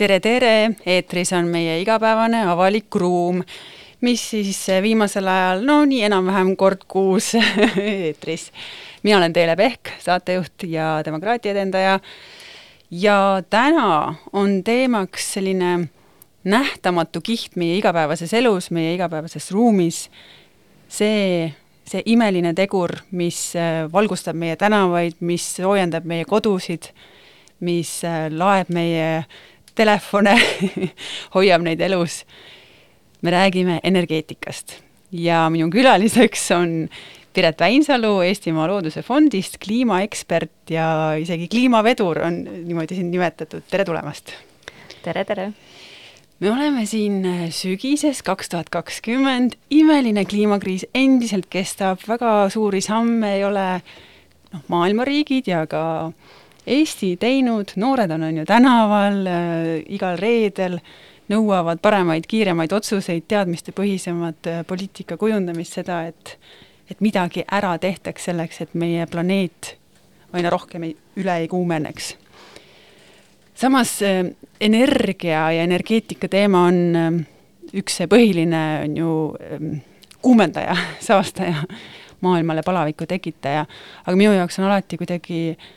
tere, tere, eetris on meie igapäevane avalik ruum, mis siis viimasel ajal, no nii enam-vähem kord kuus eetris. mina olen Teele Pehk, saatejuht ja demokraatia edendaja. ja täna on teemaks selline nähtamatu kiht meie igapäevases elus, meie igapäevases ruumis. see, see imeline tegur, mis valgustab meie tänavaid, mis soojendab meie kodusid, mis laeb meie telefone hoiab neid elus. me räägime energeetikast ja minu külaliseks on Piret Väinsalu Eestimaa Looduse Fondist, kliimaekspert ja isegi kliimavedur on niimoodi sind nimetatud, tere tulemast! tere, tere! me oleme siin sügises kaks tuhat kakskümmend, imeline kliimakriis endiselt kestab, väga suuri samme ei ole noh, maailma riigid ja ka äh, Eesti teinud, noored on, on ju tänaval äh, igal reedel, nõuavad paremaid, kiiremaid otsuseid, teadmistepõhisemat äh, poliitika kujundamist, seda, et et midagi ära tehtaks selleks, et meie planeet aina rohkem ei, üle ei kuumeneks. samas äh, energia ja energeetika teema on äh, üks see põhiline, on ju äh, kuumendaja, saastaja, maailmale palaviku tekitaja, aga minu jaoks on alati kuidagi äh,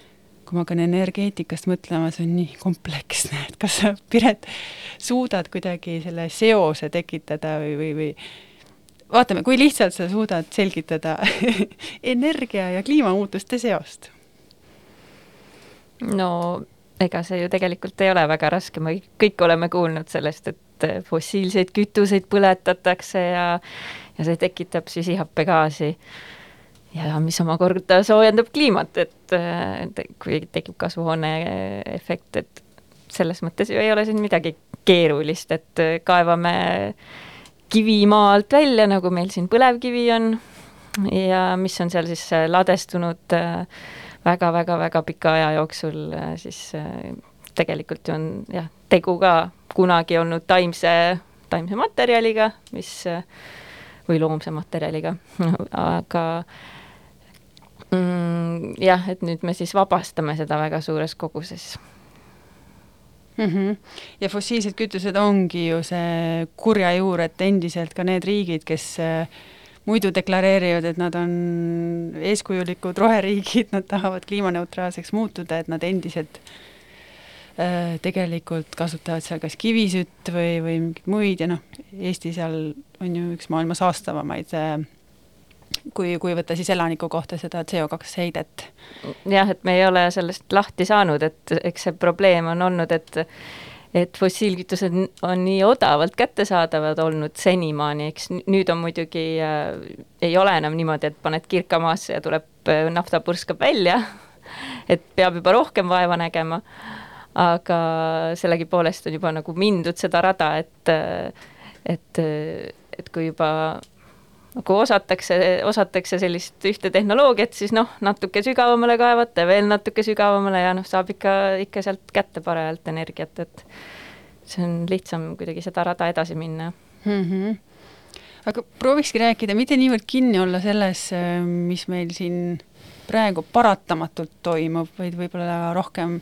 kui ma hakkan energeetikast mõtlema, see on nii kompleksne, et kas sa, Piret, suudad kuidagi selle seose tekitada või, või, või vaatame, kui lihtsalt sa suudad selgitada energia ja kliimamuutuste seost? no ega see ju tegelikult ei ole väga raske, me kõik oleme kuulnud sellest, et fossiilseid kütuseid põletatakse ja, ja see tekitab süsihappegaasi ja mis omakorda soojendab kliimat, et, kui tekib kasvuhooneefekt, et selles mõttes ju ei ole siin midagi keerulist, et kaevame kivi maa alt välja, nagu meil siin põlevkivi on ja mis on seal siis ladestunud väga-väga-väga pika aja jooksul, siis tegelikult ju on jah, tegu ka kunagi olnud taimse, taimse materjaliga, mis või loomse materjaliga, aga mm,? jah, et nüüd me siis vabastame seda väga suures koguses mm. -hmm. ja fossiilsed kütused ongi ju see kurja juur, et endiselt ka need riigid, kes äh, muidu deklareerivad, et nad on eeskujulikud roheriigid, nad tahavad kliimaneutraalseks muutuda, et nad endiselt äh, tegelikult kasutavad seal kas kivisütt või, või mingeid muid ja noh, Eesti seal on ju üks maailma saastavamaid äh, kui, kui võtta siis elaniku kohta seda CO2 heidet. jah, et me ei ole sellest lahti saanud, et eks see probleem on olnud, et et fossiilkütused on nii odavalt kättesaadavad olnud senimaani, eks nüüd on muidugi äh,, ei ole enam niimoodi, et paned kirka maasse ja tuleb äh, nafta purskab välja, et peab juba rohkem vaeva nägema, aga sellegipoolest on juba nagu mindud seda rada, et äh, et, äh, et kui juba nagu osatakse, osatakse sellist ühte tehnoloogiat, siis noh, natuke sügavamale kaevata veel natuke sügavamale ja noh, saab ikka, ikka sealt kätte parajalt energiat, et see on lihtsam kuidagi seda rada edasi minna mm. -hmm. aga proovikski rääkida, mitte niivõrd kinni olla selles, mis meil siin praegu paratamatult toimub, vaid võib-olla rohkem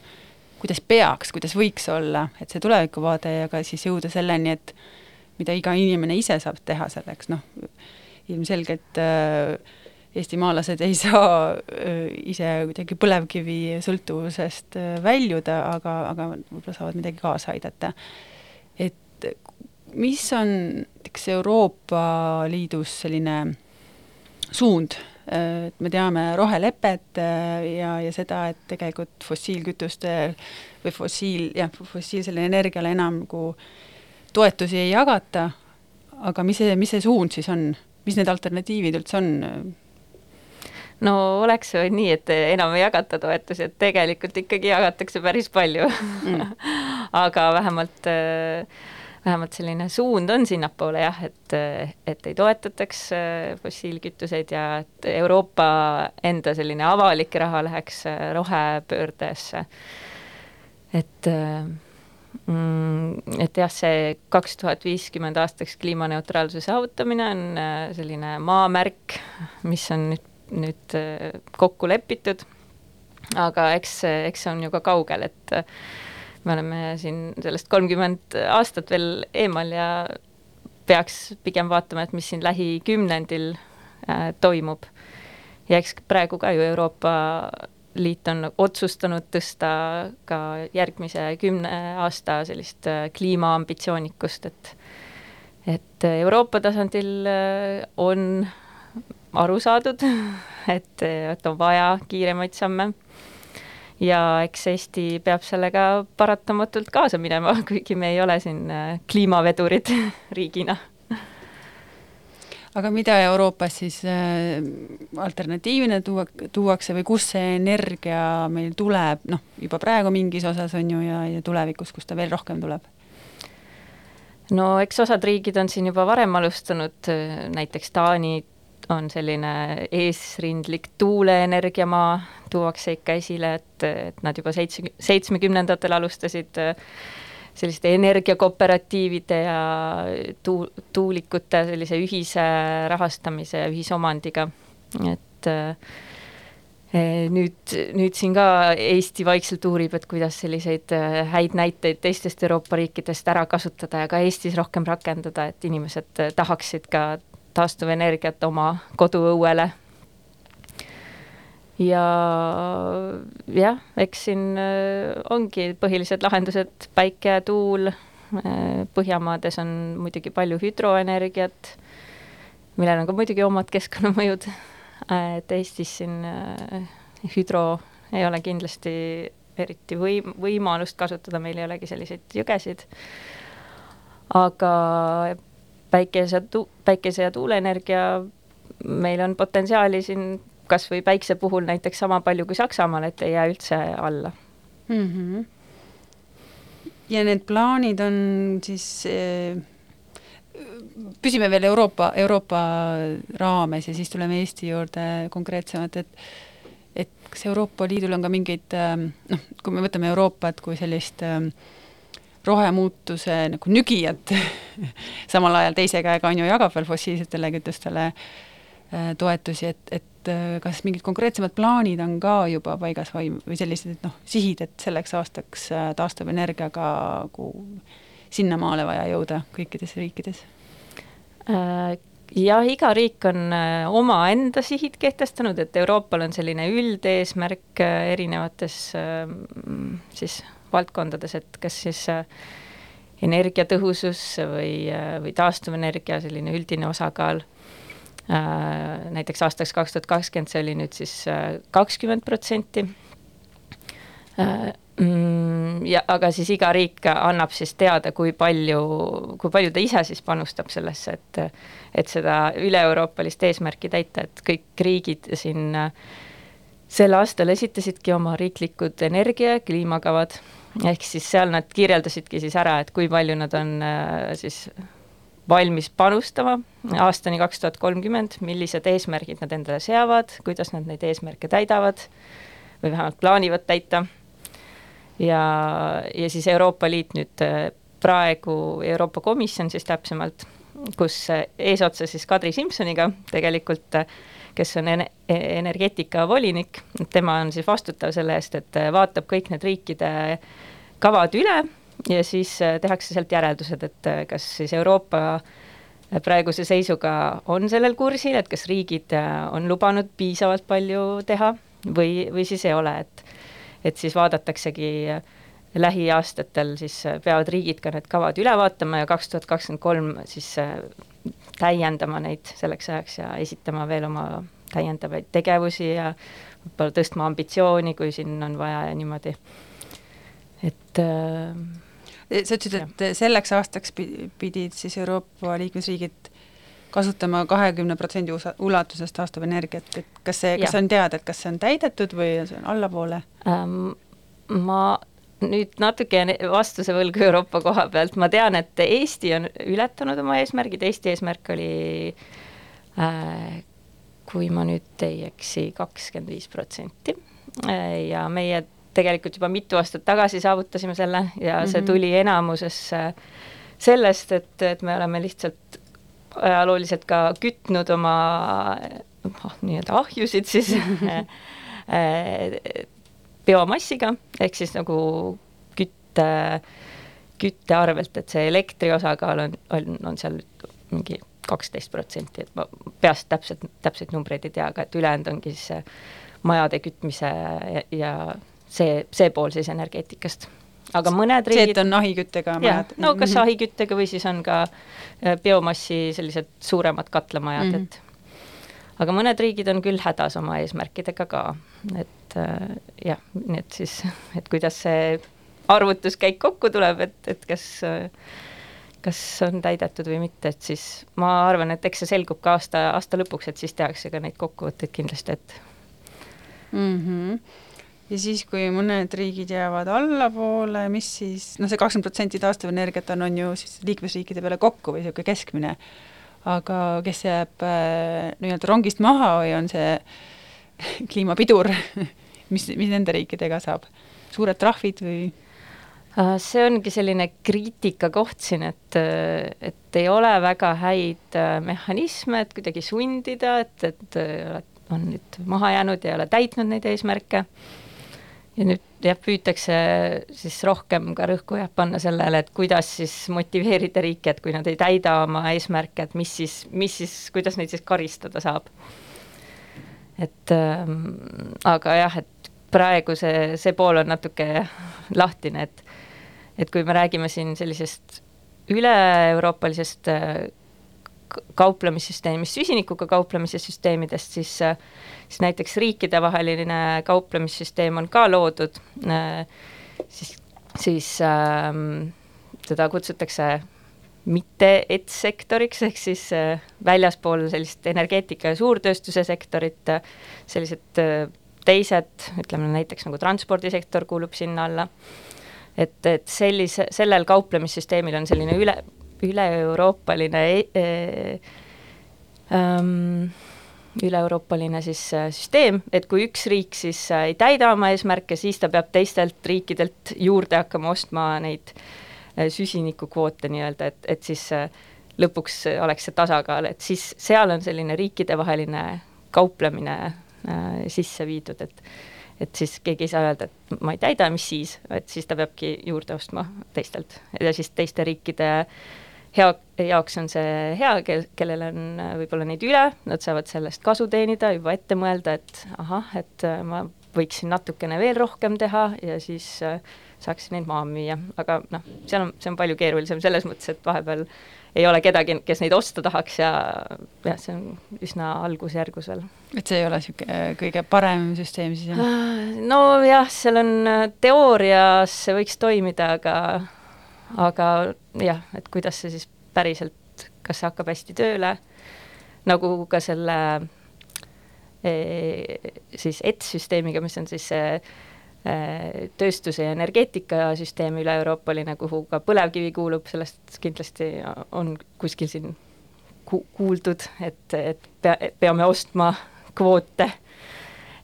kuidas peaks, kuidas võiks olla, et see tulevikuvaade ja ka siis jõuda selleni, et mida iga inimene ise saab teha selleks, noh, ilmselgelt äh, eestimaalased ei saa äh, ise kuidagi põlevkivi sõltuvusest äh, väljuda, aga, aga võib-olla saavad midagi kaasa aidata. et mis on näiteks Euroopa Liidus selline suund, et me teame rohelepet ja, ja seda, et tegelikult fossiilkütuste või fossiil, jah, fossiilsele energiale enam nagu toetusi ei jagata, aga mis see, mis see suund siis on? Mis need alternatiivid üldse on? no oleks ju nii, et enam ei jagata toetusi, et tegelikult ikkagi jagatakse päris palju mm. aga vähemalt, vähemalt selline suund on sinnapoole jah, et, et ei toetataks fossiilkütuseid ja et Euroopa enda selline avalik raha läheks rohepöördesse. et Mm, et jah, see kaks tuhat viiskümmend aastaks kliimaneutraalsuse saavutamine on äh, selline maamärk, mis on nüüd, nüüd äh, kokku lepitud. aga eks, eks see on ju ka kaugel, et äh, me oleme siin sellest kolmkümmend aastat veel eemal ja peaks pigem vaatama, et mis siin lähikümnendil äh, toimub. ja eks praegu ka ju Euroopa Liit on otsustanud tõsta ka järgmise kümne aasta sellist äh, kliimaambitsioonikust, et et Euroopa tasandil äh, on aru saadud, et, et on vaja kiiremaid samme. Ja eks Eesti peab sellega paratamatult kaasa minema, kuigi me ei ole siin äh, kliimavedurid riigina aga mida Euroopas siis äh, alternatiivina tuua, tuuakse või kust see energia meil tuleb, noh, juba praegu mingis osas on ju ja, ja tulevikus, kus ta veel rohkem tuleb? no eks osad riigid on siin juba varem alustanud, äh, näiteks Taani on selline eesrindlik tuuleenergiamaa, tuuakse ikka esile, et, et nad juba seitse, seitsmekümnendatel alustasid äh, selliste energiakooperatiivide ja tuu-, tuulikute sellise ühise rahastamise ja ühisomandiga, et äh, nüüd, nüüd siin ka Eesti vaikselt uurib, et kuidas selliseid äh, häid näiteid teistest Euroopa riikidest ära kasutada ja ka Eestis rohkem rakendada, et inimesed tahaksid ka taastuvenergiat oma koduõuele ja jah, eks siin äh, ongi põhilised lahendused päike tuul. Äh, Põhjamaades on muidugi palju hüdroenergiat, millel on ka muidugi omad keskkonnamõjud. Äh, et Eestis siin hüdro ei ole kindlasti eriti võim-, võimalust kasutada, meil ei olegi selliseid jõgesid. aga päikese, päikese ja tuuleenergia, meil on potentsiaali siin kas või päikse puhul näiteks sama palju kui Saksamaal, et ei jää üldse alla mm. -hmm. ja need plaanid on siis eh, püsime veel Euroopa, Euroopa raames ja siis tuleme Eesti juurde konkreetsemalt, et et kas Euroopa Liidul on ka mingeid noh, kui me võtame Euroopat kui sellist rohemuutuse nagu nügijat samal ajal teise käega on ju jagab veel fossiilsetele kütustele toetusi, et, et et äh, kas mingid konkreetsemad plaanid on ka juba paigas või, või sellised, noh, sihid, et selleks aastaks äh, taastuvenergiaga nagu sinnamaale vaja jõuda kõikides riikides? Äh, jah, iga riik on omaenda sihid kehtestanud, et Euroopal on selline üldeesmärk erinevates siis valdkondades, et kas siis energiatõhusus või, või taastuvenergia selline üldine osakaal näiteks aastaks kaks tuhat kakskümmend see oli nüüd siis äh, kakskümmend protsenti. Äh, mm, ja aga siis iga riik annab siis teada, kui palju, kui palju ta ise siis panustab sellesse, et et seda üle-euroopalist eesmärki täita, et kõik riigid siin sel aastal esitasidki oma riiklikud energia- ja kliimakavad, ehk siis seal nad kirjeldasidki siis ära, et kui palju nad on siis valmis panustama aastani kaks tuhat kolmkümmend, millised eesmärgid nad endale seavad, kuidas nad neid eesmärke täidavad või vähemalt plaanivad täita. ja, ja siis Euroopa Liit nüüd praegu, Euroopa Komisjon siis täpsemalt, kus eesotsas siis Kadri Simsoniga tegelikult, kes on ene-, energeetikavolinik, tema on siis vastutav selle eest, et vaatab kõik need riikide kavad üle ja siis äh, tehakse sealt järeldused, et äh, kas siis Euroopa äh, praeguse seisuga on sellel kursil, et kas riigid on lubanud piisavalt palju teha või, või siis ei ole, et et siis vaadataksegi lähiaastatel siis peavad riigid ka need kavad üle vaatama ja kaks tuhat kakskümmend kolm siis täiendama neid selleks ajaks ja esitama veel oma täiendavaid tegevusi ja võib-olla tõstma ambitsiooni, kui siin on vaja ja niimoodi. et äh, sa ütlesid, et selleks aastaks pidid siis Euroopa liikmesriigid kasutama kahekümne protsendi ulatuses taastuvenergiat, et kas see, kas on teada, et kas see on täidetud või see on allapoole? Ähm,? ma nüüd natuke vastuse võlgu Euroopa koha pealt, ma tean, et Eesti on ületanud oma eesmärgid, Eesti eesmärk oli äh, kui ma nüüd ei eksi, kakskümmend viis protsenti. Äh, ja meie tegelikult juba mitu aastat tagasi saavutasime selle ja mm -hmm. see mhm. tuli enamuses sellest, et, et me oleme lihtsalt ajalooliselt ka kütnud oma noh, nii-öelda ahjusid siis äh, biomassiga, ehk siis nagu küt-, kütte, kütte arvelt, et see elektri osakaal on, on, on seal mingi kaksteist protsenti, et ma peast täpselt, täpseid numbreid ei tea, aga et ülejäänud ongi siis majade kütmise ja, ja see, see pool siis energeetikast. aga mõned riigid see, et on ahiküttega majad? no kas mhm. ahiküttega või siis on ka äh, biomassi sellised suuremad katlamajad mm, -hmm. et aga mõned riigid on küll hädas oma eesmärkidega ka, et äh, jah, nii et siis, et kuidas see arvutuskäik kokku tuleb, et, et kas kas on täidetud või mitte, et siis ma arvan, et eks see selgub ka aasta, aasta lõpuks, et siis tehakse ka neid kokkuvõtteid kindlasti, et mm. -hmm. Ja siis, kui mõned riigid jäävad allapoole, mis siis, noh, see kakskümmend protsenti taastuvenergiat on, on ju siis liikmesriikide peale kokku või niisugune keskmine, aga kes jääb äh, nii-öelda rongist maha või on see kliimapidur mis, mis nende riikidega saab? suured trahvid või? Äh, see ongi selline kriitika koht siin, et, et ei ole väga häid äh, mehhanisme, et kuidagi sundida, et, et on nüüd maha jäänud ja ei ole täitnud neid eesmärke. Ja nüüd jah, püütakse siis rohkem ka rõhku jah, panna sellele, et kuidas siis motiveerida riike, et kui nad ei täida oma eesmärke, et mis siis, mis siis, kuidas neid siis karistada saab. et ähm, aga jah, et praegu see, see pool on natuke lahtine, et et kui me räägime siin sellisest üle-euroopalisest äh, kauplemissüsteemist, süsinikuga kauplemise süsteemidest, siis, siis näiteks riikidevaheline kauplemissüsteem on ka loodud, siis, siis ähm, teda kutsutakse mitte ETS-sektoriks, ehk siis äh, väljaspool sellist energeetika ja suurtööstuse sektorit, sellised äh, teised, ütleme näiteks nagu transpordisektor kuulub sinna alla, et, et sellise, sellel kauplemissüsteemil on selline üle, üle-euroopaline e ähm, üle-euroopaline siis äh, süsteem, et kui üks riik siis äh, ei täida oma eesmärke, siis ta peab teistelt riikidelt juurde hakkama ostma neid äh, süsinikukvoote nii-öelda, et, et siis lõpuks oleks see tasakaal, et siis seal on selline riikidevaheline kauplemine äh, sisse viidud, et et siis keegi ei saa öelda, et ma ei täida, mis siis, et siis ta peabki juurde ostma teistelt. Ja siis teiste riikide äh, hea, jaoks on see hea, kel, kellel on äh, võib-olla neid üle, nad saavad sellest kasu teenida, juba ette mõelda, et ahah, et äh, ma võiksin natukene veel rohkem teha ja siis äh, saaksin neid maha müüa, aga noh, seal on, see on palju keerulisem selles mõttes, et vahepeal ei ole kedagi, kes neid osta tahaks ja jah, see on üsna algusjärgus veel. et see ei ole niisugune kõige parem süsteem siis jah? nojah, seal on teoorias see võiks toimida, aga aga jah, et kuidas see siis päriselt, kas see hakkab hästi tööle, nagu ka selle e, siis ETS-süsteemiga, mis on siis see e, tööstuse ja energeetikasüsteem üle-euroopaline, kuhu ka põlevkivi kuulub, sellest kindlasti on kuskil siin ku-, kuuldud, et, et pea, peame ostma kvoote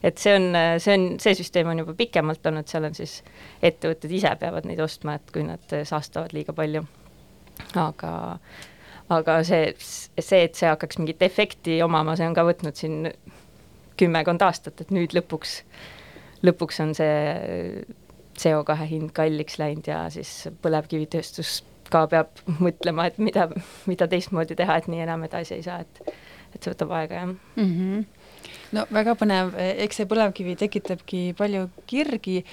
et see on, see on, see süsteem on juba pikemalt olnud, seal on siis ettevõtted ise peavad neid ostma, et kui nad saastavad liiga palju. aga, aga see, see, et see hakkaks mingit efekti omama, see on ka võtnud siin kümmekond aastat, et nüüd lõpuks, lõpuks on see CO2 hind kalliks läinud ja siis põlevkivitööstus ka peab mõtlema, et mida, mida teistmoodi teha, et nii enam edasi ei saa, et, et see võtab aega, jah mm. -hmm no väga põnev, eks see põlevkivi tekitabki palju kirgi.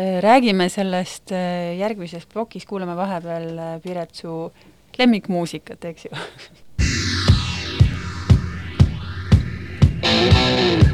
räägime sellest äh, järgmises plokis, kuulame vahepeal Piret su lemmikmuusikat, eks ju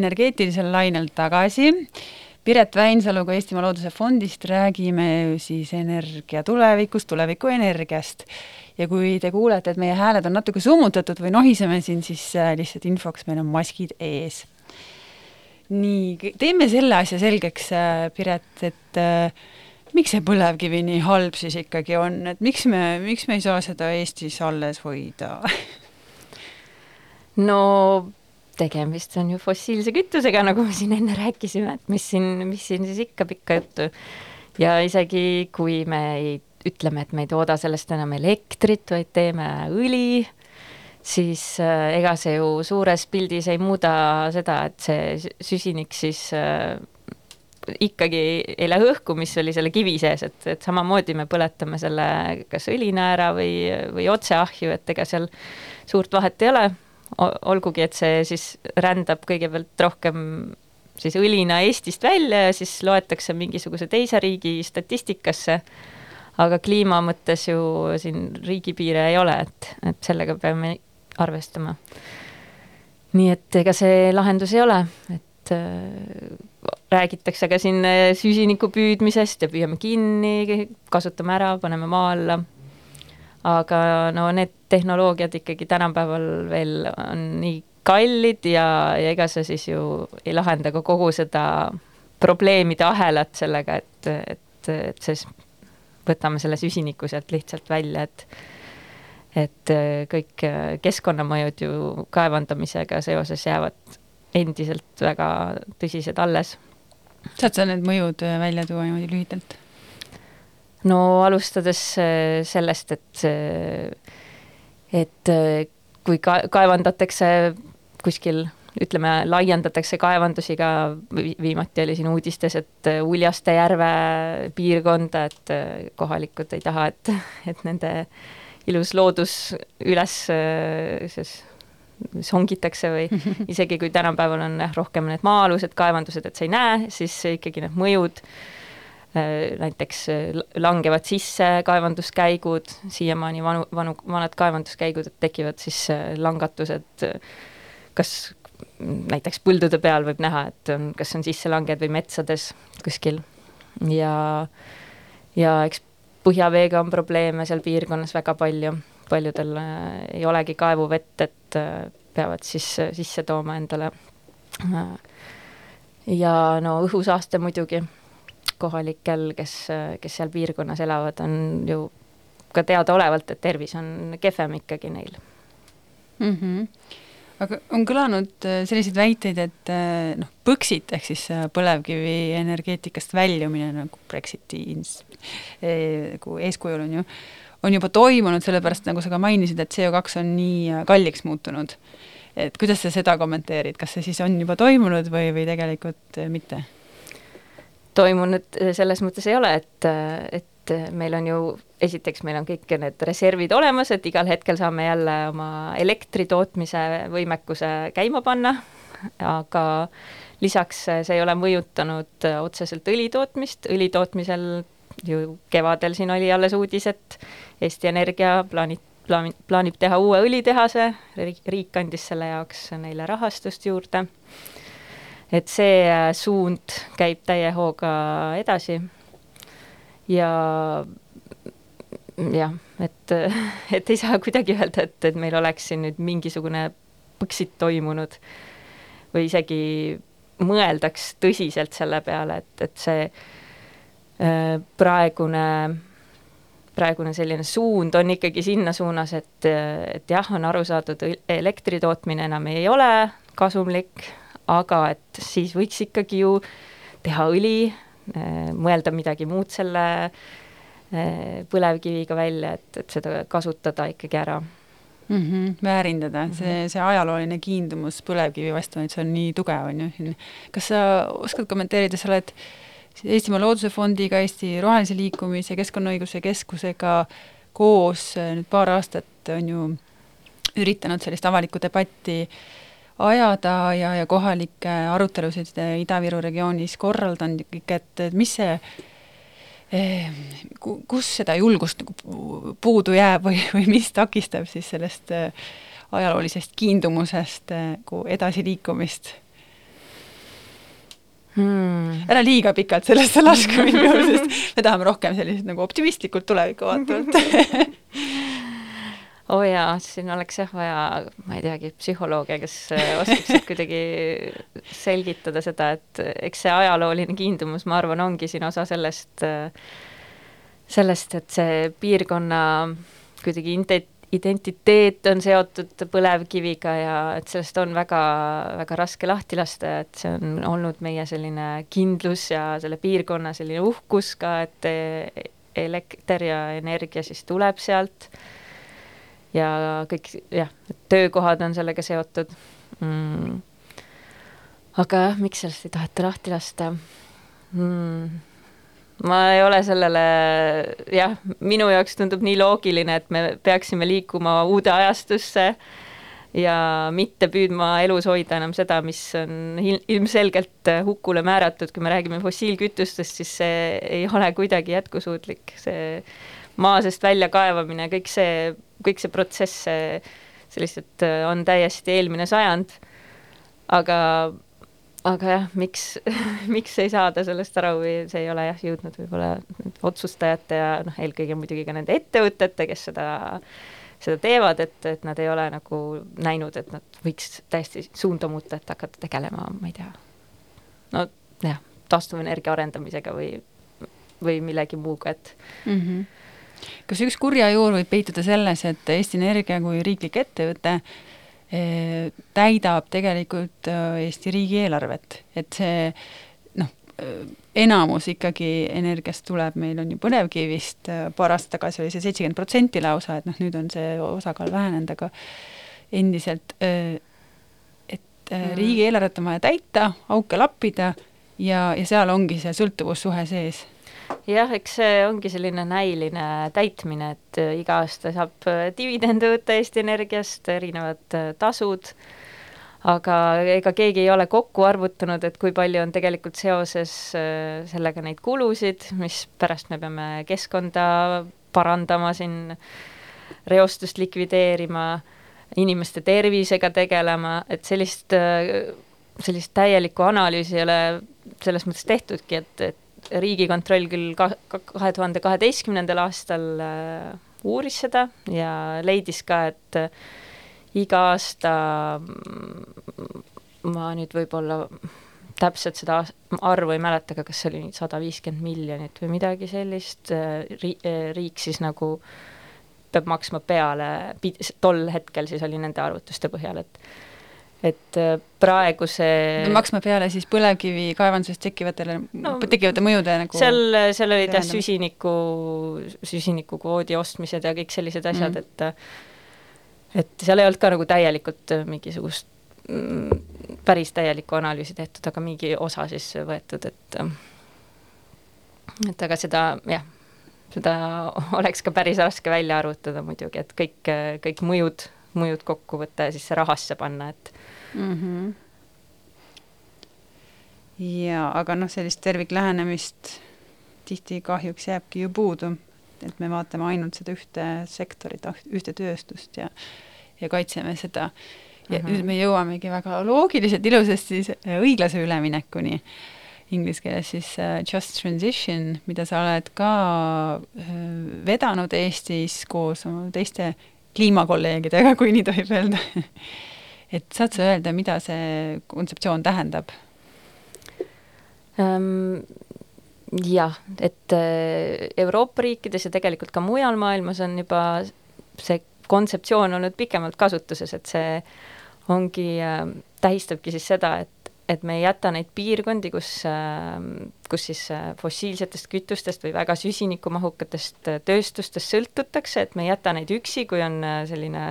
energeetilisel lainel tagasi. Piret Väinsaluga Eestimaa Looduse Fondist räägime siis energia tulevikust, tuleviku energiast. ja kui te kuulete, et meie hääled on natuke summutatud või nohiseme siin, siis äh, lihtsalt infoks, meil on maskid ees. nii, teeme selle asja selgeks, Piret, et äh, miks see põlevkivi nii halb siis ikkagi on, et miks me, miks me ei saa seda Eestis alles hoida? no tegemist on ju fossiilse kütusega, nagu me siin enne rääkisime, et mis siin, mis siin siis ikka pikka juttu. ja isegi kui me ei, ütleme, et me ei tooda sellest enam elektrit, vaid teeme õli, siis äh, ega see ju suures pildis ei muuda seda, et see sü- süsinik siis äh, ikkagi ei lähe õhku, mis oli selle kivi sees, et, et samamoodi me põletame selle kas õlina ära või, või otse ahju, et ega seal suurt vahet ei ole. Olgugi, et see siis rändab kõigepealt rohkem siis õlina Eestist välja ja siis loetakse mingisuguse teise riigi statistikasse. aga kliima mõttes ju siin riigipiire ei ole, et, et sellega peame arvestama. nii et ega see lahendus ei ole, et äh, räägitakse ka siin äh, süsiniku püüdmisest ja püüame kinni, kasutame ära, paneme maa alla. aga no need tehnoloogiad ikkagi tänapäeval veel on nii kallid ja, ja ega see siis ju ei lahenda ka kogu seda probleemide ahelat sellega, et, et, et siis võtame selle süsiniku sealt lihtsalt välja, et et kõik keskkonnamõjud ju kaevandamisega seoses jäävad endiselt väga tõsised alles. saad sa need mõjud välja tuua niimoodi lühidalt? no alustades sellest, et, et äh, kui ka kaevandatakse kuskil, ütleme, laiendatakse kaevandusi ka, vi- viimati oli siin uudistes, et äh, Uljaste järve piirkonda, et äh, kohalikud ei taha, et, et nende ilus loodus üles siis songitakse või isegi kui tänapäeval on jah, rohkem need maa-alused kaevandused, et sa ei näe, siis ikkagi need mõjud äh, näiteks äh, langevad sisse kaevanduskäigud, siiamaani vanu, vanu, vanad kaevanduskäigud, et tekivad siis äh, langatused, äh, kas näiteks põldude peal võib näha, et on, kas on sisselanged või metsades kuskil. Ja, ja eks põhjaveega on probleeme seal piirkonnas väga palju, paljudel äh, ei olegi kaevuvett, et äh, peavad siis äh, sisse tooma endale. Äh, ja no õhusaaste muidugi kohalikel, kes, kes seal piirkonnas elavad, on ju ka teadaolevalt, et tervis on kehvem ikkagi neil. mm. -hmm. aga on kõlanud äh, selliseid väiteid, et äh, noh, Põxit ehk siis äh, põlevkivienergeetikast väljumine nagu Brexiti ins- eh, nagu eeskujul on ju, on juba toimunud, sellepärast nagu sa ka mainisid, et CO2 on nii kalliks muutunud. et kuidas sa seda kommenteerid, kas see siis on juba toimunud või, või tegelikult mitte? Toimunud äh, selles mõttes ei ole, et, et meil on ju, esiteks meil on kõik need reservid olemas, et igal hetkel saame jälle oma elektri tootmise võimekuse käima panna, aga lisaks see ei ole mõjutanud otseselt õli tootmist, õli tootmisel ju kevadel siin oli alles uudis, et Eesti Energia plaanib, plaanib, plaanib teha uue õlitehase, riik andis selle jaoks neile rahastust juurde et see äh, suund käib täie hooga edasi. ja jah, et, et ei saa kuidagi öelda, et, et meil oleks siin nüüd mingisugune Põxit toimunud või isegi mõeldaks tõsiselt selle peale, et, et see äh, praegune, praegune selline suund on ikkagi sinna suunas, et, et jah, on aru saadud, elektri tootmine enam ei ole kasumlik, aga et siis võiks ikkagi ju teha õli, äh, mõelda midagi muud selle äh, põlevkiviga välja, et, et seda kasutada ikkagi ära mm. -hmm, väärindada -hmm. see, see ajalooline kiindumus põlevkivi vastu, et see on nii tugev, on ju. kas sa oskad kommenteerida, sa oled Eestimaa Looduse Fondiga, Eesti Rohelise Liikumise, Keskkonnaõiguse Keskusega koos nüüd paar aastat on ju üritanud sellist avalikku debatti ajada ja, ja kohalikke arutelusid Ida-Viru regioonis korraldanud ja kõik, et, et mis see Ehm, kus seda julgust nagu puudu jääb või, või mis takistab siis sellest äh, ajaloolisest kiindumusest nagu edasiliikumist hmm.? ära liiga pikalt sellesse lasku minna, sest me tahame rohkem sellist nagu optimistlikult tulevikku vaatavalt oo oh jaa, siin oleks jah vaja, ma ei teagi, psühholooge, kes äh, oskaksid kuidagi selgitada seda, et eks see ajalooline kiindumus, ma arvan, ongi siin osa sellest, äh, sellest, et see piirkonna kuidagi identiteet on seotud põlevkiviga ja et sellest on väga, väga raske lahti lasta ja et see on olnud meie selline kindlus ja selle piirkonna selline uhkus ka, et elekter ja energia siis tuleb sealt ja kõik jah, töökohad on sellega seotud mm.. aga jah, miks sellest ei taheta lahti lasta mm.? ma ei ole sellele, jah, minu jaoks tundub nii loogiline, et me peaksime liikuma uude ajastusse ja mitte püüdma elus hoida enam seda, mis on ilmselgelt hukule määratud, kui me räägime fossiilkütustest, siis see ei ole kuidagi jätkusuutlik, see maa seest väljakaevamine, kõik see, kõik see protsess, lihtsalt äh, on täiesti eelmine sajand. aga, aga jah, miks miks ei saada sellest aru või see ei ole jah jõudnud võib-olla otsustajate ja noh, eelkõige muidugi ka nende ettevõtete, kes seda seda teevad, et, et nad ei ole nagu näinud, et nad võiks täiesti suunda muuta, et hakata tegelema, ma ei tea, no jah, taastuvenergia arendamisega või, või millegi muuga, et mm. -hmm kas üks kurja juur võib peituda selles, et Eesti Energia kui riiklik ettevõte eh, täidab tegelikult eh, Eesti riigieelarvet, et see noh, eh, enamus ikkagi energiast tuleb, meil on ju põlevkivist, paar aastat tagasi oli see seitsekümmend protsenti lausa, et noh, nüüd on see osakaal vähenenud, aga endiselt, et mm. riigieelarvet on vaja täita, auke lappida ja, ja seal ongi see sõltuvussuhe sees jah, eks see ongi selline näiline täitmine, et äh, iga aasta saab äh, dividende võtta Eesti Energiast, erinevad äh, tasud, aga ega keegi ei ole kokku arvutanud, et kui palju on tegelikult seoses sellega neid kulusid, mis pärast me peame keskkonda parandama siin, reostust likvideerima, inimeste tervisega tegelema, et sellist, sellist täielikku analüüsi ei ole selles mõttes tehtudki, et, et riigikontroll küll ka kahe tuhande kaheteistkümnendal aastal äh, uuris seda ja leidis ka, et äh, iga aasta mm, ma nüüd võib-olla täpselt seda arvu ei mäleta, aga kas see oli sada viiskümmend miljonit või midagi sellist äh, ri-, riik siis nagu peab maksma peale, tol hetkel siis oli nende arvutuste põhjal, et et äh, praegu see no, maksma peale siis põlevkivi kaevandusest tekkivatele no,, tekkivate mõjude nagu seal, seal olid jah, süsiniku, süsinikukvoodi ostmised ja kõik sellised asjad mm, -hmm. et et seal ei olnud ka nagu täielikult mingisugust mm, päris täielikku analüüsi tehtud, aga mingi osa siis võetud, et et aga seda jah, seda oleks ka päris raske välja arvutada muidugi, et kõik, kõik mõjud, mõjud kokku võtta ja siis rahasse panna, et mm. -hmm. ja aga noh, sellist terviklähenemist tihti kahjuks jääbki ju puudu, et me vaatame ainult seda ühte sektorit, ühte tööstust ja ja kaitseme seda. ja mm -hmm. nüüd me jõuamegi väga loogiliselt ilusasti õiglase üleminekuni inglise keeles siis äh, Just Transition, mida sa oled ka äh, vedanud Eestis koos oma teiste kliimakolleegidega, kui nii tohib öelda et saad sa öelda, mida see kontseptsioon tähendab? ähm, jah, et äh, Euroopa riikides ja tegelikult ka mujal maailmas on juba see kontseptsioon olnud pikemalt kasutuses, et see ongi äh,, tähistabki siis seda, et et me ei jäta neid piirkondi, kus, äh, kus siis äh, fossiilsetest kütustest või väga süsinikumahukatest äh, tööstustest sõltutakse, et me ei jäta neid üksi, kui on selline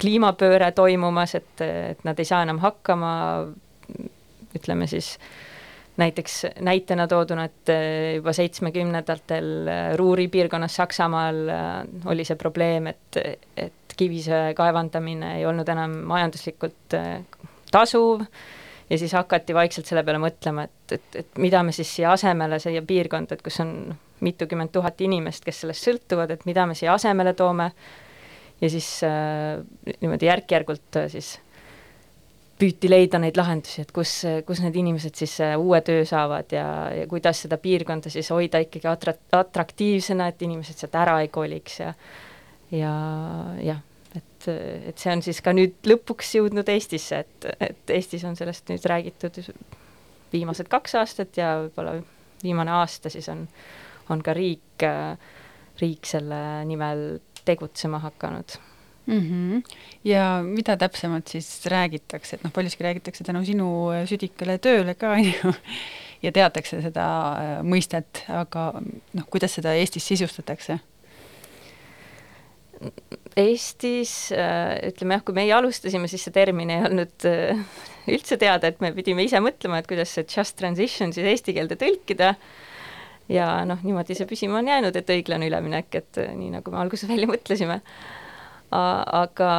kliimapööre toimumas, et, et nad ei saa enam hakkama, ütleme siis näiteks näitena tooduna, et juba seitsmekümnendatel Ruuri piirkonnas Saksamaal oli see probleem, et, et kivisöe kaevandamine ei olnud enam majanduslikult tasuv. Ja siis hakati vaikselt selle peale mõtlema, et, et, et mida me siis siia asemele, siia piirkonda, et kus on mitukümmend tuhat inimest, kes sellest sõltuvad, et mida me siia asemele toome, ja siis äh, niimoodi järk-järgult äh, siis püüti leida neid lahendusi, et kus, kus need inimesed siis äh, uue töö saavad ja, ja kuidas seda piirkonda siis hoida ikkagi atra-, atraktiivsena, et inimesed sealt ära ei koliks ja ja jah, et, et see on siis ka nüüd lõpuks jõudnud Eestisse, et, et Eestis on sellest nüüd räägitud viimased kaks aastat ja võib-olla viimane aasta siis on, on ka riik, riik selle nimel tegutsema hakanud mm. -hmm. ja mida täpsemalt siis räägitakse, et noh, paljuski räägitakse tänu sinu südikale tööle ka, on ju, ja teatakse seda äh, mõistet, aga noh, kuidas seda Eestis sisustatakse? Eestis äh, ütleme jah, kui meie alustasime, siis see termin ei olnud äh, üldse teada, et me pidime ise mõtlema, et kuidas see just transition siis eesti keelde tõlkida. Ja noh, niimoodi see püsima on jäänud, et õiglane üleminek, et äh, nii nagu me alguses välja mõtlesime. aga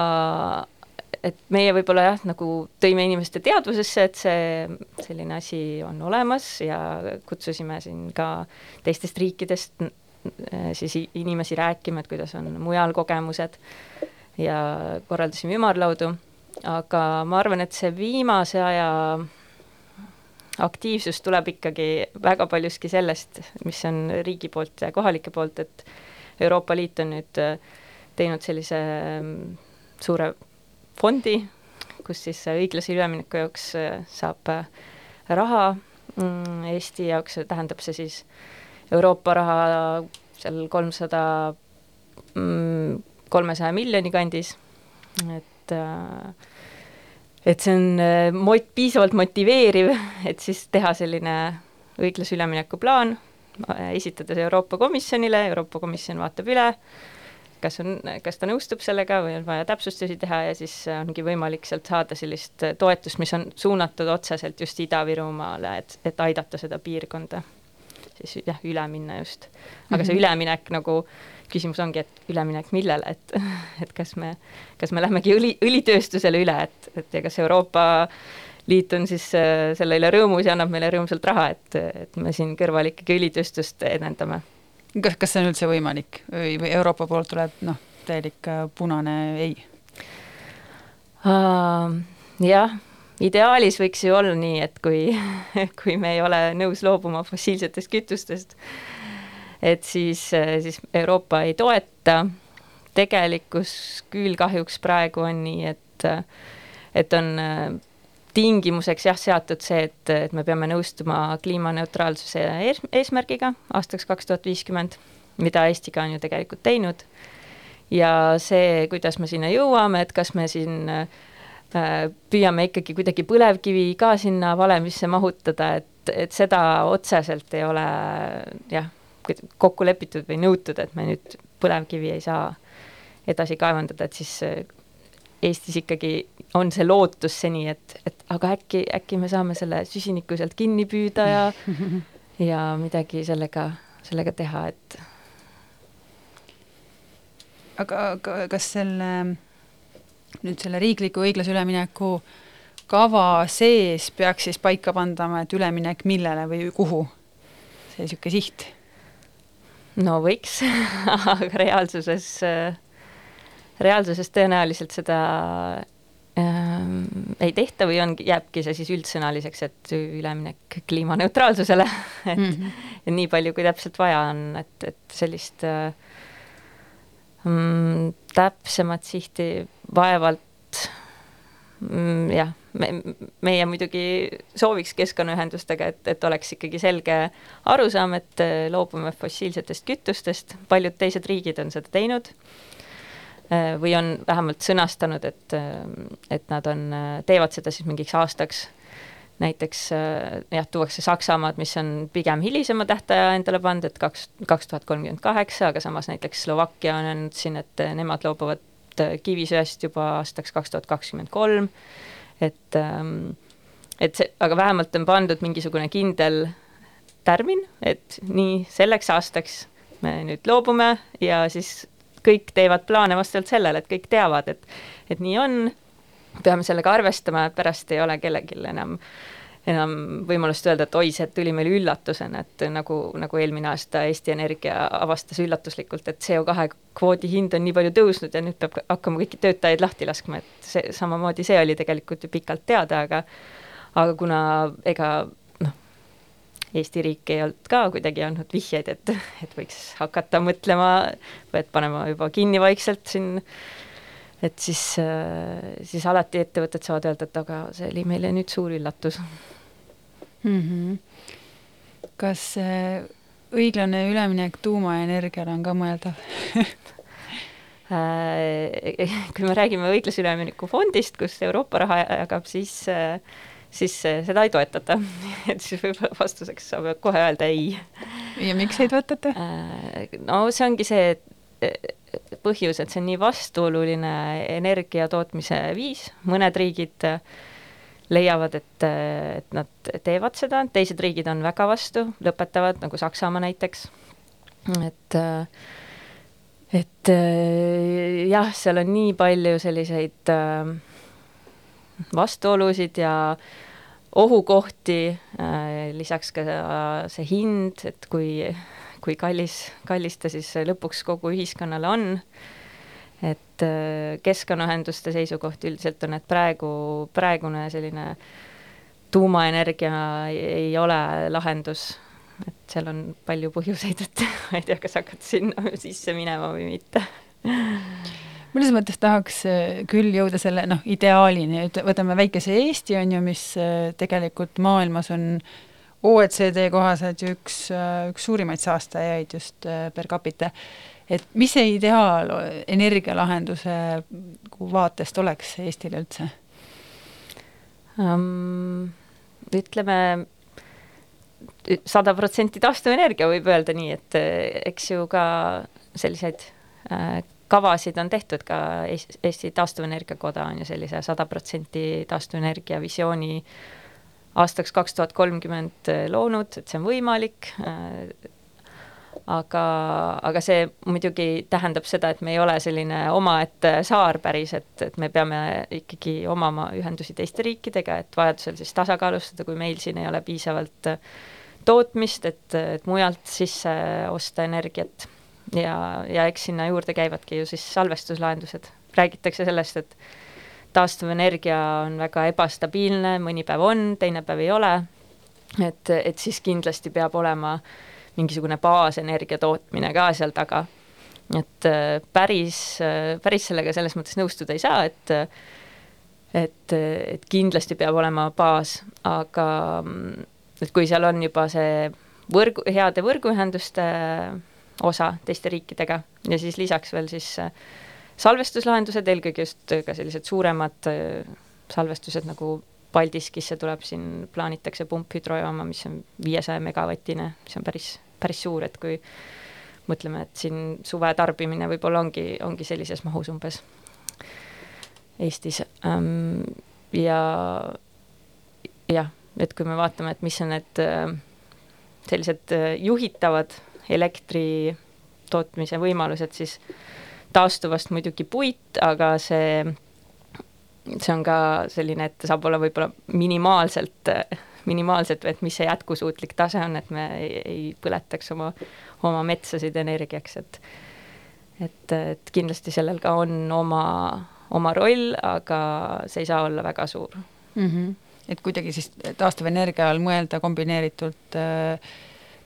et meie võib-olla jah, nagu tõime inimeste teadvusesse, et see selline asi on olemas ja kutsusime siin ka teistest riikidest Äh, siis inimesi rääkima, et kuidas on mujal kogemused ja korraldasime ümarlaudu, aga ma arvan, et see viimase aja aktiivsus tuleb ikkagi väga paljuski sellest, mis on riigi poolt ja kohalike poolt, et Euroopa Liit on nüüd äh, teinud sellise mm, suure fondi, kus siis õiglase ülemineku jaoks äh, saab raha, mm, Eesti jaoks tähendab see siis Euroopa raha seal kolmsada, mm, kolmesaja miljoni kandis, et äh, et see on äh, mot-, piisavalt motiveeriv, et siis teha selline õiglase ülemineku plaan, esitada see Euroopa Komisjonile, Euroopa Komisjon vaatab üle, kas on, kas ta nõustub sellega või on vaja täpsustusi teha ja siis ongi võimalik sealt saada sellist toetust, mis on suunatud otseselt just Ida-Virumaale, et, et aidata seda piirkonda siis jah, üle minna just. aga see mhm. üleminek nagu, küsimus ongi, et üleminek millele, et, et kas me, kas me lähmegi õli, õlitööstusele üle, et, et ja kas Euroopa Liit on siis äh, selle üle rõõmus ja annab meile rõõmsalt raha, et, et me siin kõrval ikkagi õlitööstust edendame. kas, kas see on üldse võimalik või, või Euroopa poolt tuleb noh, täielik äh, punane ei uh,? jah ideaalis võiks ju olla nii, et kui, kui me ei ole nõus loobuma fossiilsetest kütustest, et siis, siis Euroopa ei toeta. tegelikkus küll kahjuks praegu on nii, et, et on tingimuseks jah, seatud see, et, et me peame nõustuma kliimaneutraalsuse ees, eesmärgiga aastaks kaks tuhat viiskümmend, mida Eesti ka on ju tegelikult teinud. ja see, kuidas me sinna jõuame, et kas me siin äh, Äh, püüame ikkagi kuidagi põlevkivi ka sinna valemisse mahutada, et, et seda otseselt ei ole jah, kokku lepitud või nõutud, et me nüüd põlevkivi ei saa edasi kaevandada, et siis äh, Eestis ikkagi on see lootus seni, et, et aga äkki, äkki me saame selle süsiniku sealt kinni püüda ja ja midagi sellega, sellega teha, et aga, aga kas selle nüüd selle riikliku õiglase ülemineku kava sees peaks siis paika pandama, et üleminek millele või kuhu? see niisugune siht? no võiks aga reaalsuses, reaalsuses tõenäoliselt seda äh, ähm, ei tehta või on, jääbki see siis üldsõnaliseks, et üleminek kliimaneutraalsusele, et mm -hmm. nii palju, kui täpselt vaja on, et, et sellist äh, mm, täpsemat sihti vaevalt mm, jah, me, meie muidugi sooviks keskkonnaühendustega, et, et oleks ikkagi selge arusaam, et äh, loobume fossiilsetest kütustest, paljud teised riigid on seda teinud Äh, või on vähemalt sõnastanud, et, äh, et nad on, teevad seda siis mingiks aastaks. Näiteks jah, tuuakse Saksamaad, mis on pigem hilisema tähtaja endale pannud, et kaks, kaks tuhat kolmkümmend kaheksa, aga samas näiteks Slovakkia on öelnud siin, et nemad loobuvad kivisöest juba aastaks kaks tuhat kakskümmend kolm, et ähm, et see, aga vähemalt on pandud mingisugune kindel tärmin, et nii selleks aastaks me nüüd loobume ja siis kõik teevad plaane vastavalt sellele, et kõik teavad, et, et nii on, peame sellega arvestama, et pärast ei ole kellelgi enam enam võimalust öelda, et oi, see tuli meile üllatusena, et nagu, nagu eelmine aasta Eesti Energia avastas üllatuslikult, et CO2 kvoodi hind on nii palju tõusnud ja nüüd peab hakkama kõiki töötajaid lahti laskma, et see samamoodi, see oli tegelikult ju pikalt teada, aga aga kuna ega Eesti riik ei olnud ka kuidagi andnud vihjeid, et, et võiks hakata mõtlema et panema juba kinni vaikselt siin, et siis, siis alati ettevõtted saavad öelda, et aga see oli meile nüüd suur üllatus mm. -hmm. kas õiglane üleminek tuumaenergiale on ka mõeldav kui me räägime õiglase ülemineku fondist, kus Euroopa raha jagab, siis äh, siis seda ei toetata et siis võib-olla vastuseks saab kohe öelda ei. ja miks ei toetata? Äh, no see ongi see põhjus, et see on nii vastuoluline energia tootmise viis, mõned riigid leiavad, et, et nad teevad seda, teised riigid on väga vastu, lõpetavad, nagu Saksamaa näiteks. et, et jah, seal on nii palju selliseid vastuolusid ja äh, ohukohti, äh, lisaks ka see hind, et kui, kui kallis, kallis ta siis lõpuks kogu ühiskonnale on, et äh, keskkonnaühenduste seisukoht üldiselt on, et praegu, praegune selline tuumaenergia ei ole lahendus, et seal on palju põhjuseid, et ma ei tea, kas hakata sinna sisse minema või mitte. Mõnes mõttes tahaks äh, küll jõuda selle noh, ideaalini, et võtame väikese Eesti, on ju, mis äh, tegelikult maailmas on OECD kohaselt ju üks, äh, üks suurimaid saastajaid just per capita. et mis see ideaal energialahenduse vaatest oleks Eestile üldse um,? ütleme sada protsenti taastuvenergia võib öelda nii, et eks ju ka selliseid äh, kavasid on tehtud ka Eesti Taastuvenergia Koda on ju sellise sada protsenti taastuvenergia visiooni aastaks kaks tuhat kolmkümmend loonud, et see on võimalik, aga, aga see muidugi tähendab seda, et me ei ole selline omaette saar päris, et, et me peame ikkagi omama ühendusi teiste riikidega, et vajadusel siis tasakaalustada, kui meil siin ei ole piisavalt tootmist, et, et mujalt sisse osta energiat ja, ja eks sinna juurde käivadki ju siis salvestuslahendused. räägitakse sellest, et taastuvenergia on väga ebastabiilne, mõni päev on, teine päev ei ole, et, et siis kindlasti peab olema mingisugune baasenergia tootmine ka seal taga. et äh, päris, äh, päris sellega selles mõttes nõustuda ei saa, et et, et kindlasti peab olema baas, aga et kui seal on juba see võrgu, heade võrguühenduste osa teiste riikidega ja siis lisaks veel siis äh, salvestuslahendused, eelkõige just äh, ka sellised suuremad äh, salvestused nagu Paldiskisse tuleb siin, plaanitakse pumphüdrojaama, mis on viiesaja megavatine, mis on päris, päris suur, et kui mõtleme, et siin suve tarbimine võib-olla ongi, ongi sellises mahus umbes Eestis. Ähm, ja jah, et kui me vaatame, et mis on need sellised juhitavad elektri tootmise võimalused, siis taastuvast muidugi puit, aga see, see on ka selline, et saab olla võib-olla minimaalselt, minimaalselt, et mis see jätkusuutlik tase on, et me ei, ei põletaks oma, oma metsasid energiaks, et et, et kindlasti sellel ka on oma, oma roll, aga see ei saa olla väga suur mm. -hmm. et kuidagi siis taastuvenergia all mõelda kombineeritult äh,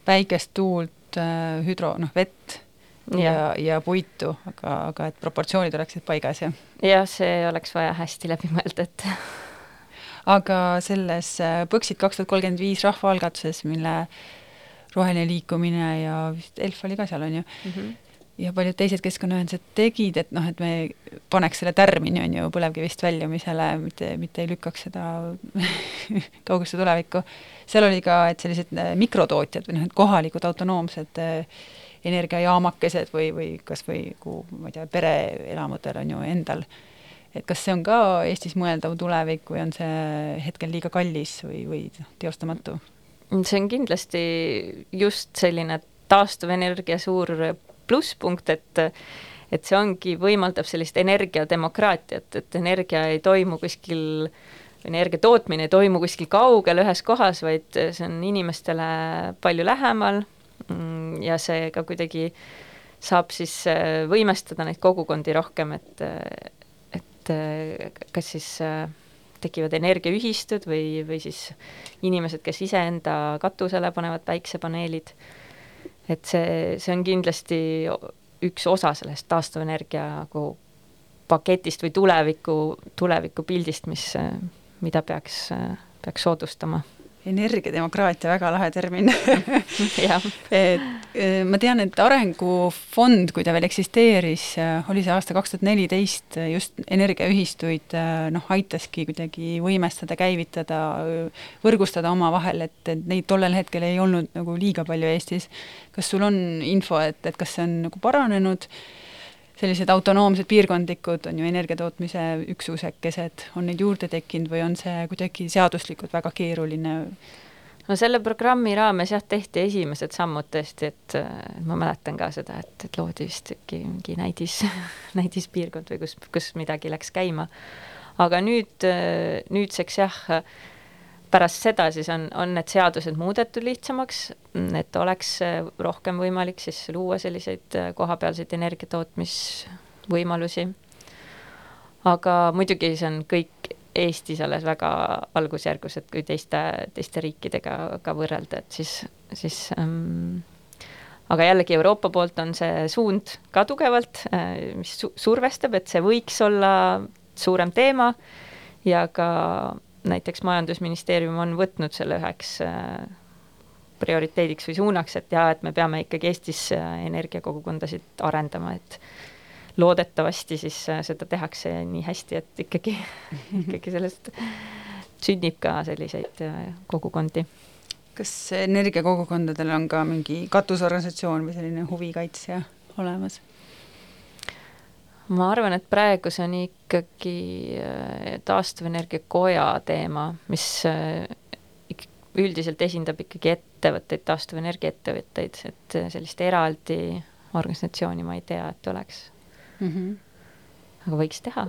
päikest, tuult äh,, hüdro, noh, vett ja, ja, ja puitu, aga, aga et proportsioonid oleksid paigas ja. jah, see oleks vaja hästi läbi mõelda, et aga selles äh, Põxit kaks tuhat kolmkümmend viis rahvaalgatuses, mille roheline liikumine ja vist ELF oli ka seal, on ju mm, -hmm ja paljud teised keskkonnaühendused tegid, et noh, et me paneks selle tärmini, on ju, põlevkivist väljumisele, mitte, mitte ei lükkaks seda kaugesse tulevikku. seal oli ka, et sellised äh, mikrotootjad või noh, et kohalikud autonoomsed äh, energiajaamakesed või, või kas või kuhu, ma ei tea, pereelamutel on ju endal, et kas see on ka Eestis mõeldav tulevik või on see hetkel liiga kallis või, või noh, teostamatu? see on kindlasti just selline taastuvenergia suur plusspunkt, et et see ongi, võimaldab sellist energiademokraatiat, et energia ei toimu kuskil, energia tootmine ei toimu kuskil kaugel ühes kohas, vaid see on inimestele palju lähemal ja see ka kuidagi saab siis äh, võimestada neid kogukondi rohkem, et, et äh, kas siis äh, tekivad energiaühistud või, või siis inimesed, kes iseenda katusele panevad päiksepaneelid. Et see, see on kindlasti üks osa sellest taastuvenergia nagu paketist või tuleviku, tulevikupildist, mis, mida peaks, peaks soodustama energiademokraatia, väga lahe termin. Et e, ma tean, et Arengufond, kui ta veel eksisteeris, oli see aasta kaks tuhat neliteist, just energiaühistuid noh, aitaski kuidagi võimestada, käivitada, võrgustada omavahel, et, et neid tollel hetkel ei olnud nagu liiga palju Eestis. kas sul on info, et, et kas see on nagu paranenud sellised autonoomsed piirkondlikud, on ju, energiatootmise üksusekesed, on neid juurde tekkinud või on see kuidagi seaduslikult väga keeruline? no selle programmi raames jah, tehti esimesed sammud tõesti, et ma mäletan ka seda, et, et loodi vist äkki mingi näidis, näidispiirkond või kus, kus midagi läks käima. aga nüüd, nüüdseks jah, pärast seda siis on, on need seadused muudetud lihtsamaks, et oleks äh, rohkem võimalik siis luua selliseid äh, kohapealseid energiatootmisvõimalusi. aga muidugi see on kõik Eestis alles väga algusjärgus, et kui teiste, teiste riikidega ka võrrelda, et siis, siis ähm, aga jällegi Euroopa poolt on see suund ka tugevalt äh,, mis su survestab, et see võiks olla suurem teema ja ka näiteks Majandusministeerium on võtnud selle üheks äh, prioriteediks või suunaks, et jaa, et me peame ikkagi Eestis äh, energiakogukondasid arendama, et loodetavasti siis äh, seda tehakse nii hästi, et ikkagi, ikkagi sellest sünnib ka selliseid kogukondi. kas energiakogukondadel on ka mingi katusorganisatsioon või selline huvikaitsja olemas? Ma arvan, et praegu see on ikkagi äh, taastuvenergia koja teema, mis äh, üldiselt esindab ikkagi ettevõtteid, taastuvenergia ettevõtteid, et äh, sellist eraldi organisatsiooni ma ei tea, et oleks mm. -hmm. aga võiks teha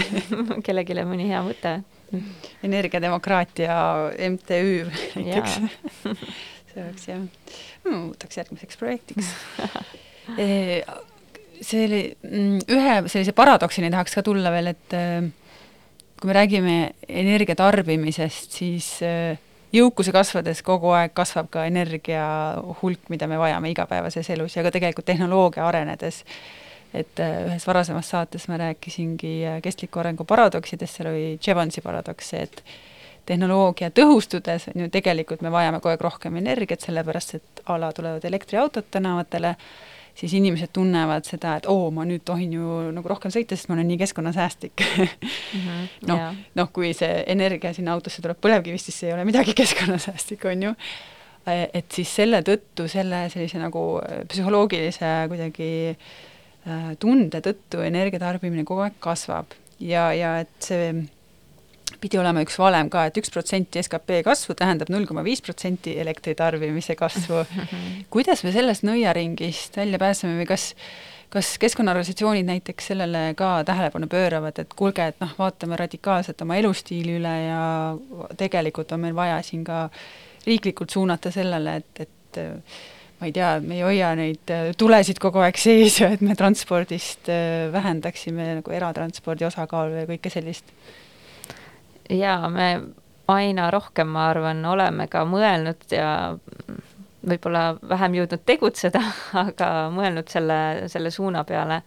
kellelegi mõni hea mõte. energiademokraatia MTÜ näiteks see oleks jah, võtaks järgmiseks projektiks see oli, mm, ühe sellise paradoksini tahaks ka tulla veel, et äh, kui me räägime energia tarbimisest, siis äh, jõukuse kasvades kogu aeg kasvab ka energia hulk, mida me vajame igapäevases elus ja ka tegelikult tehnoloogia arenedes. et äh, ühes varasemas saates ma rääkisingi kestliku arengu paradoksidest, seal oli Jevonsi paradoks see, et tehnoloogia tõhustudes on ju tegelikult me vajame kogu aeg rohkem energiat, sellepärast et a la tulevad elektriautod tänavatele siis inimesed tunnevad seda, et oo, ma nüüd tohin ju nagu rohkem sõita, sest ma olen nii keskkonnasäästlik. Mm -hmm, noh, noh, kui see energia sinna autosse tuleb põlevkivist, siis see ei ole midagi keskkonnasäästlik, on ju. et siis selle tõttu, selle sellise nagu psühholoogilise kuidagi äh, tunde tõttu energia tarbimine kogu aeg kasvab. Ja, ja et see pidi olema üks valem ka et, et üks protsenti skp kasvu tähendab null koma viis protsenti elektritarbimise kasvu. kuidas me sellest nõiaringist välja pääseme või kas kas keskkonnaorganisatsioonid näiteks sellele ka tähelepanu pööravad, et kuulge, et noh, vaatame radikaalselt oma elustiili üle ja tegelikult on meil vaja siin ka riiklikult suunata sellele, et, et ma ei tea, me ei hoia neid tulesid kogu aeg sees ja et me transpordist äh, vähendaksime nagu eratranspordi osakaalu ja kõike sellist? Jaa, me aina rohkem, ma arvan, oleme ka mõelnud ja võib-olla vähem jõudnud tegutseda, aga mõelnud selle, selle suuna peale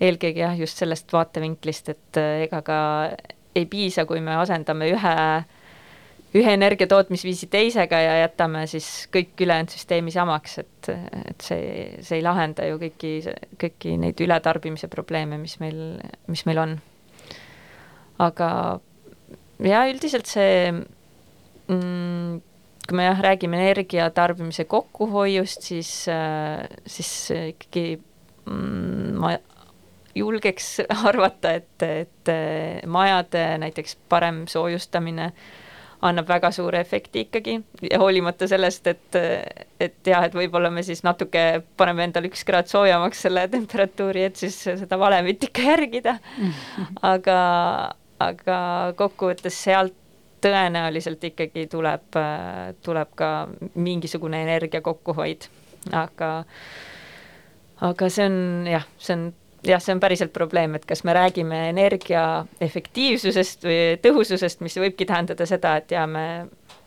eelkõige jah, just sellest vaatevinklist, et äh, ega ka ei piisa, kui me asendame ühe, ühe energiatootmisviisi teisega ja jätame siis kõik ülejäänud süsteemi samaks, et, et see, see ei lahenda ju kõiki, kõiki neid ületarbimise probleeme, mis meil, mis meil on. aga ja üldiselt see mm, kui me jah, räägime energia tarbimise kokkuhoiust, siis, siis ikkagi mm, ma julgeks arvata, et, et majade näiteks parem soojustamine annab väga suure efekti ikkagi hoolimata sellest, et, et jah, et võib-olla me siis natuke paneme endale üks kraad soojemaks selle temperatuuri, et siis seda valemit ikka järgida. aga, aga kokkuvõttes sealt tõenäoliselt ikkagi tuleb, tuleb ka mingisugune energia kokkuhoid, aga aga see on jah, see on jah, see on päriselt probleem, et kas me räägime energia efektiivsusest või tõhususest, mis võibki tähendada seda, et jaa, me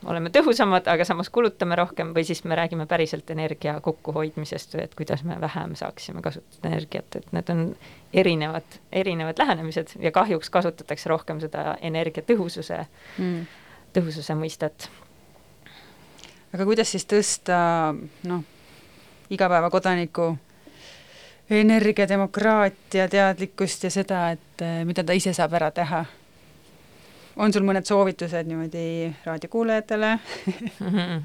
oleme tõhusamad, aga samas kulutame rohkem või siis me räägime päriselt energia kokkuhoidmisest või et kuidas me vähem saaksime kasutada energiat, et need on erinevad, erinevad lähenemised ja kahjuks kasutatakse rohkem seda energiatõhususe mm., tõhususe mõistet. aga kuidas siis tõsta noh, igapäevakodaniku energiademokraatia teadlikkust ja seda, et eh, mida ta ise saab ära teha. on sul mõned soovitused niimoodi raadiokuulajatele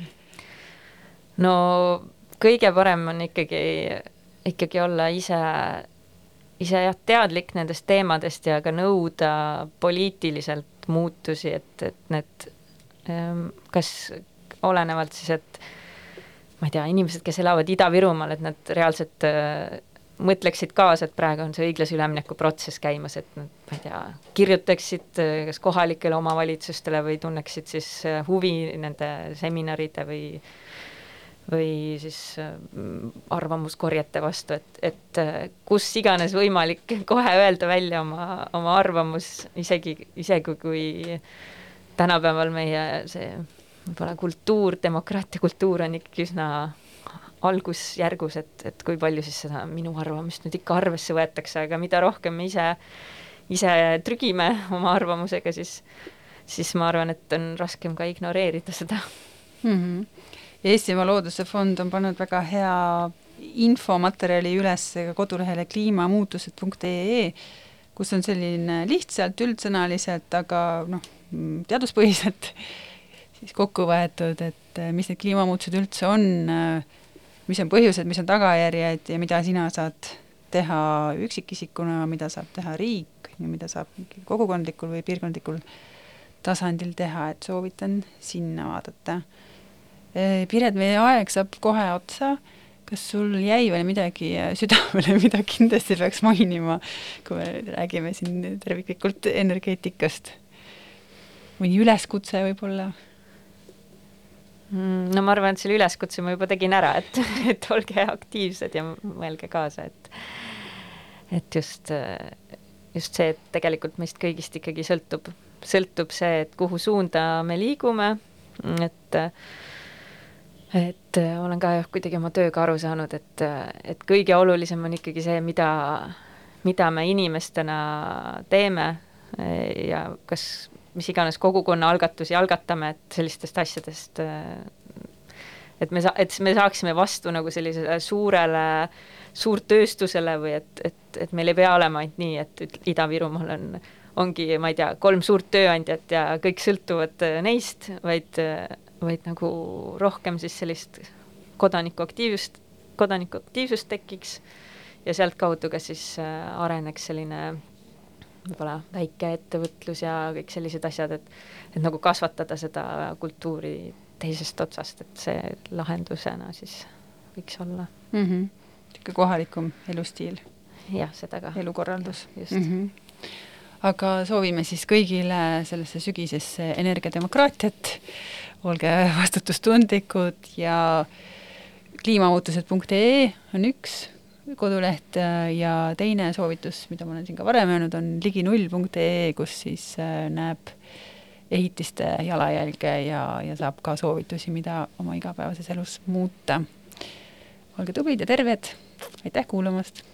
no kõige parem on ikkagi, ikkagi olla ise, ise jah, teadlik nendest teemadest ja ka nõuda poliitiliselt muutusi, et, et need ehm, kas olenevalt siis, et ma ei tea, inimesed, kes elavad Ida-Virumaal, et nad reaalselt mõtleksid kaasa, et praegu on see õiglase ülemineku protsess käimas, et nad, ma ei tea, kirjutaksid äh, kas kohalikele omavalitsustele või tunneksid siis äh, huvi nende seminaride või või siis äh, arvamuskorjete vastu, et, et kus iganes võimalik kohe öelda välja oma, oma arvamus, isegi, isegi kui tänapäeval meie see võib-olla kultuur, demokraatia kultuur on ikkagi üsna algusjärgus, et, et kui palju siis seda minu arvamust nüüd ikka arvesse võetakse, aga mida rohkem me ise, ise trügime oma arvamusega, siis, siis ma arvan, et on raskem ka ignoreerida seda mm. -hmm. Eestimaa Looduse Fond on pannud väga hea infomaterjali üles kodulehele kliimamuutused.ee, kus on selline lihtsalt, üldsõnaliselt, aga noh, teaduspõhiselt siis kokku võetud, et mis need kliimamuutused üldse on mis on põhjused, mis on tagajärjed ja mida sina saad teha üksikisikuna, mida saab teha riik ja mida saab kogukondlikul või piirkondlikul tasandil teha, et soovitan sinna vaadata. Piret, meie aeg saab kohe otsa, kas sul jäi veel midagi südamele, mida kindlasti peaks mainima, kui me räägime siin terviklikult energeetikast? mõni üleskutse võib-olla? Mm, no ma arvan, et selle üleskutse ma juba tegin ära, et, et olge aktiivsed ja mõelge kaasa, et et just, just see, et tegelikult meist kõigist ikkagi sõltub, sõltub see, et kuhu suunda me liigume, et et olen ka jah, kuidagi oma tööga aru saanud, et, et kõige olulisem on ikkagi see, mida, mida me inimestena teeme ja kas mis iganes kogukonna algatusi algatame, et sellistest asjadest et me saa-, et me saaksime vastu nagu sellisele suurele, suurtööstusele või et, et, et meil ei pea olema ainult nii, et Ida-Virumaal on, ongi, ma ei tea, kolm suurt tööandjat ja kõik sõltuvad neist, vaid, vaid nagu rohkem siis sellist kodanikuaktiivsust, kodanikuaktiivsust tekiks ja sealtkaudu ka siis areneks selline võib-olla väikeettevõtlus ja kõik sellised asjad, et et nagu kasvatada seda kultuuri teisest otsast, et see lahendusena siis võiks olla mm. -hmm. niisugune kohalikum elustiil. jah, seda ka. elukorraldus. just mm. -hmm. aga soovime siis kõigile sellesse sügisesse energiademokraatiat, olge vastutustundlikud ja kliimamuutused.ee on üks koduleht äh, ja teine soovitus, mida ma olen siin ka varem öelnud, on liginull.ee, kus siis äh, näeb ehitiste jalajälge ja, ja saab ka soovitusi, mida oma igapäevases elus muuta. olge tublid ja terved, aitäh kuulamast!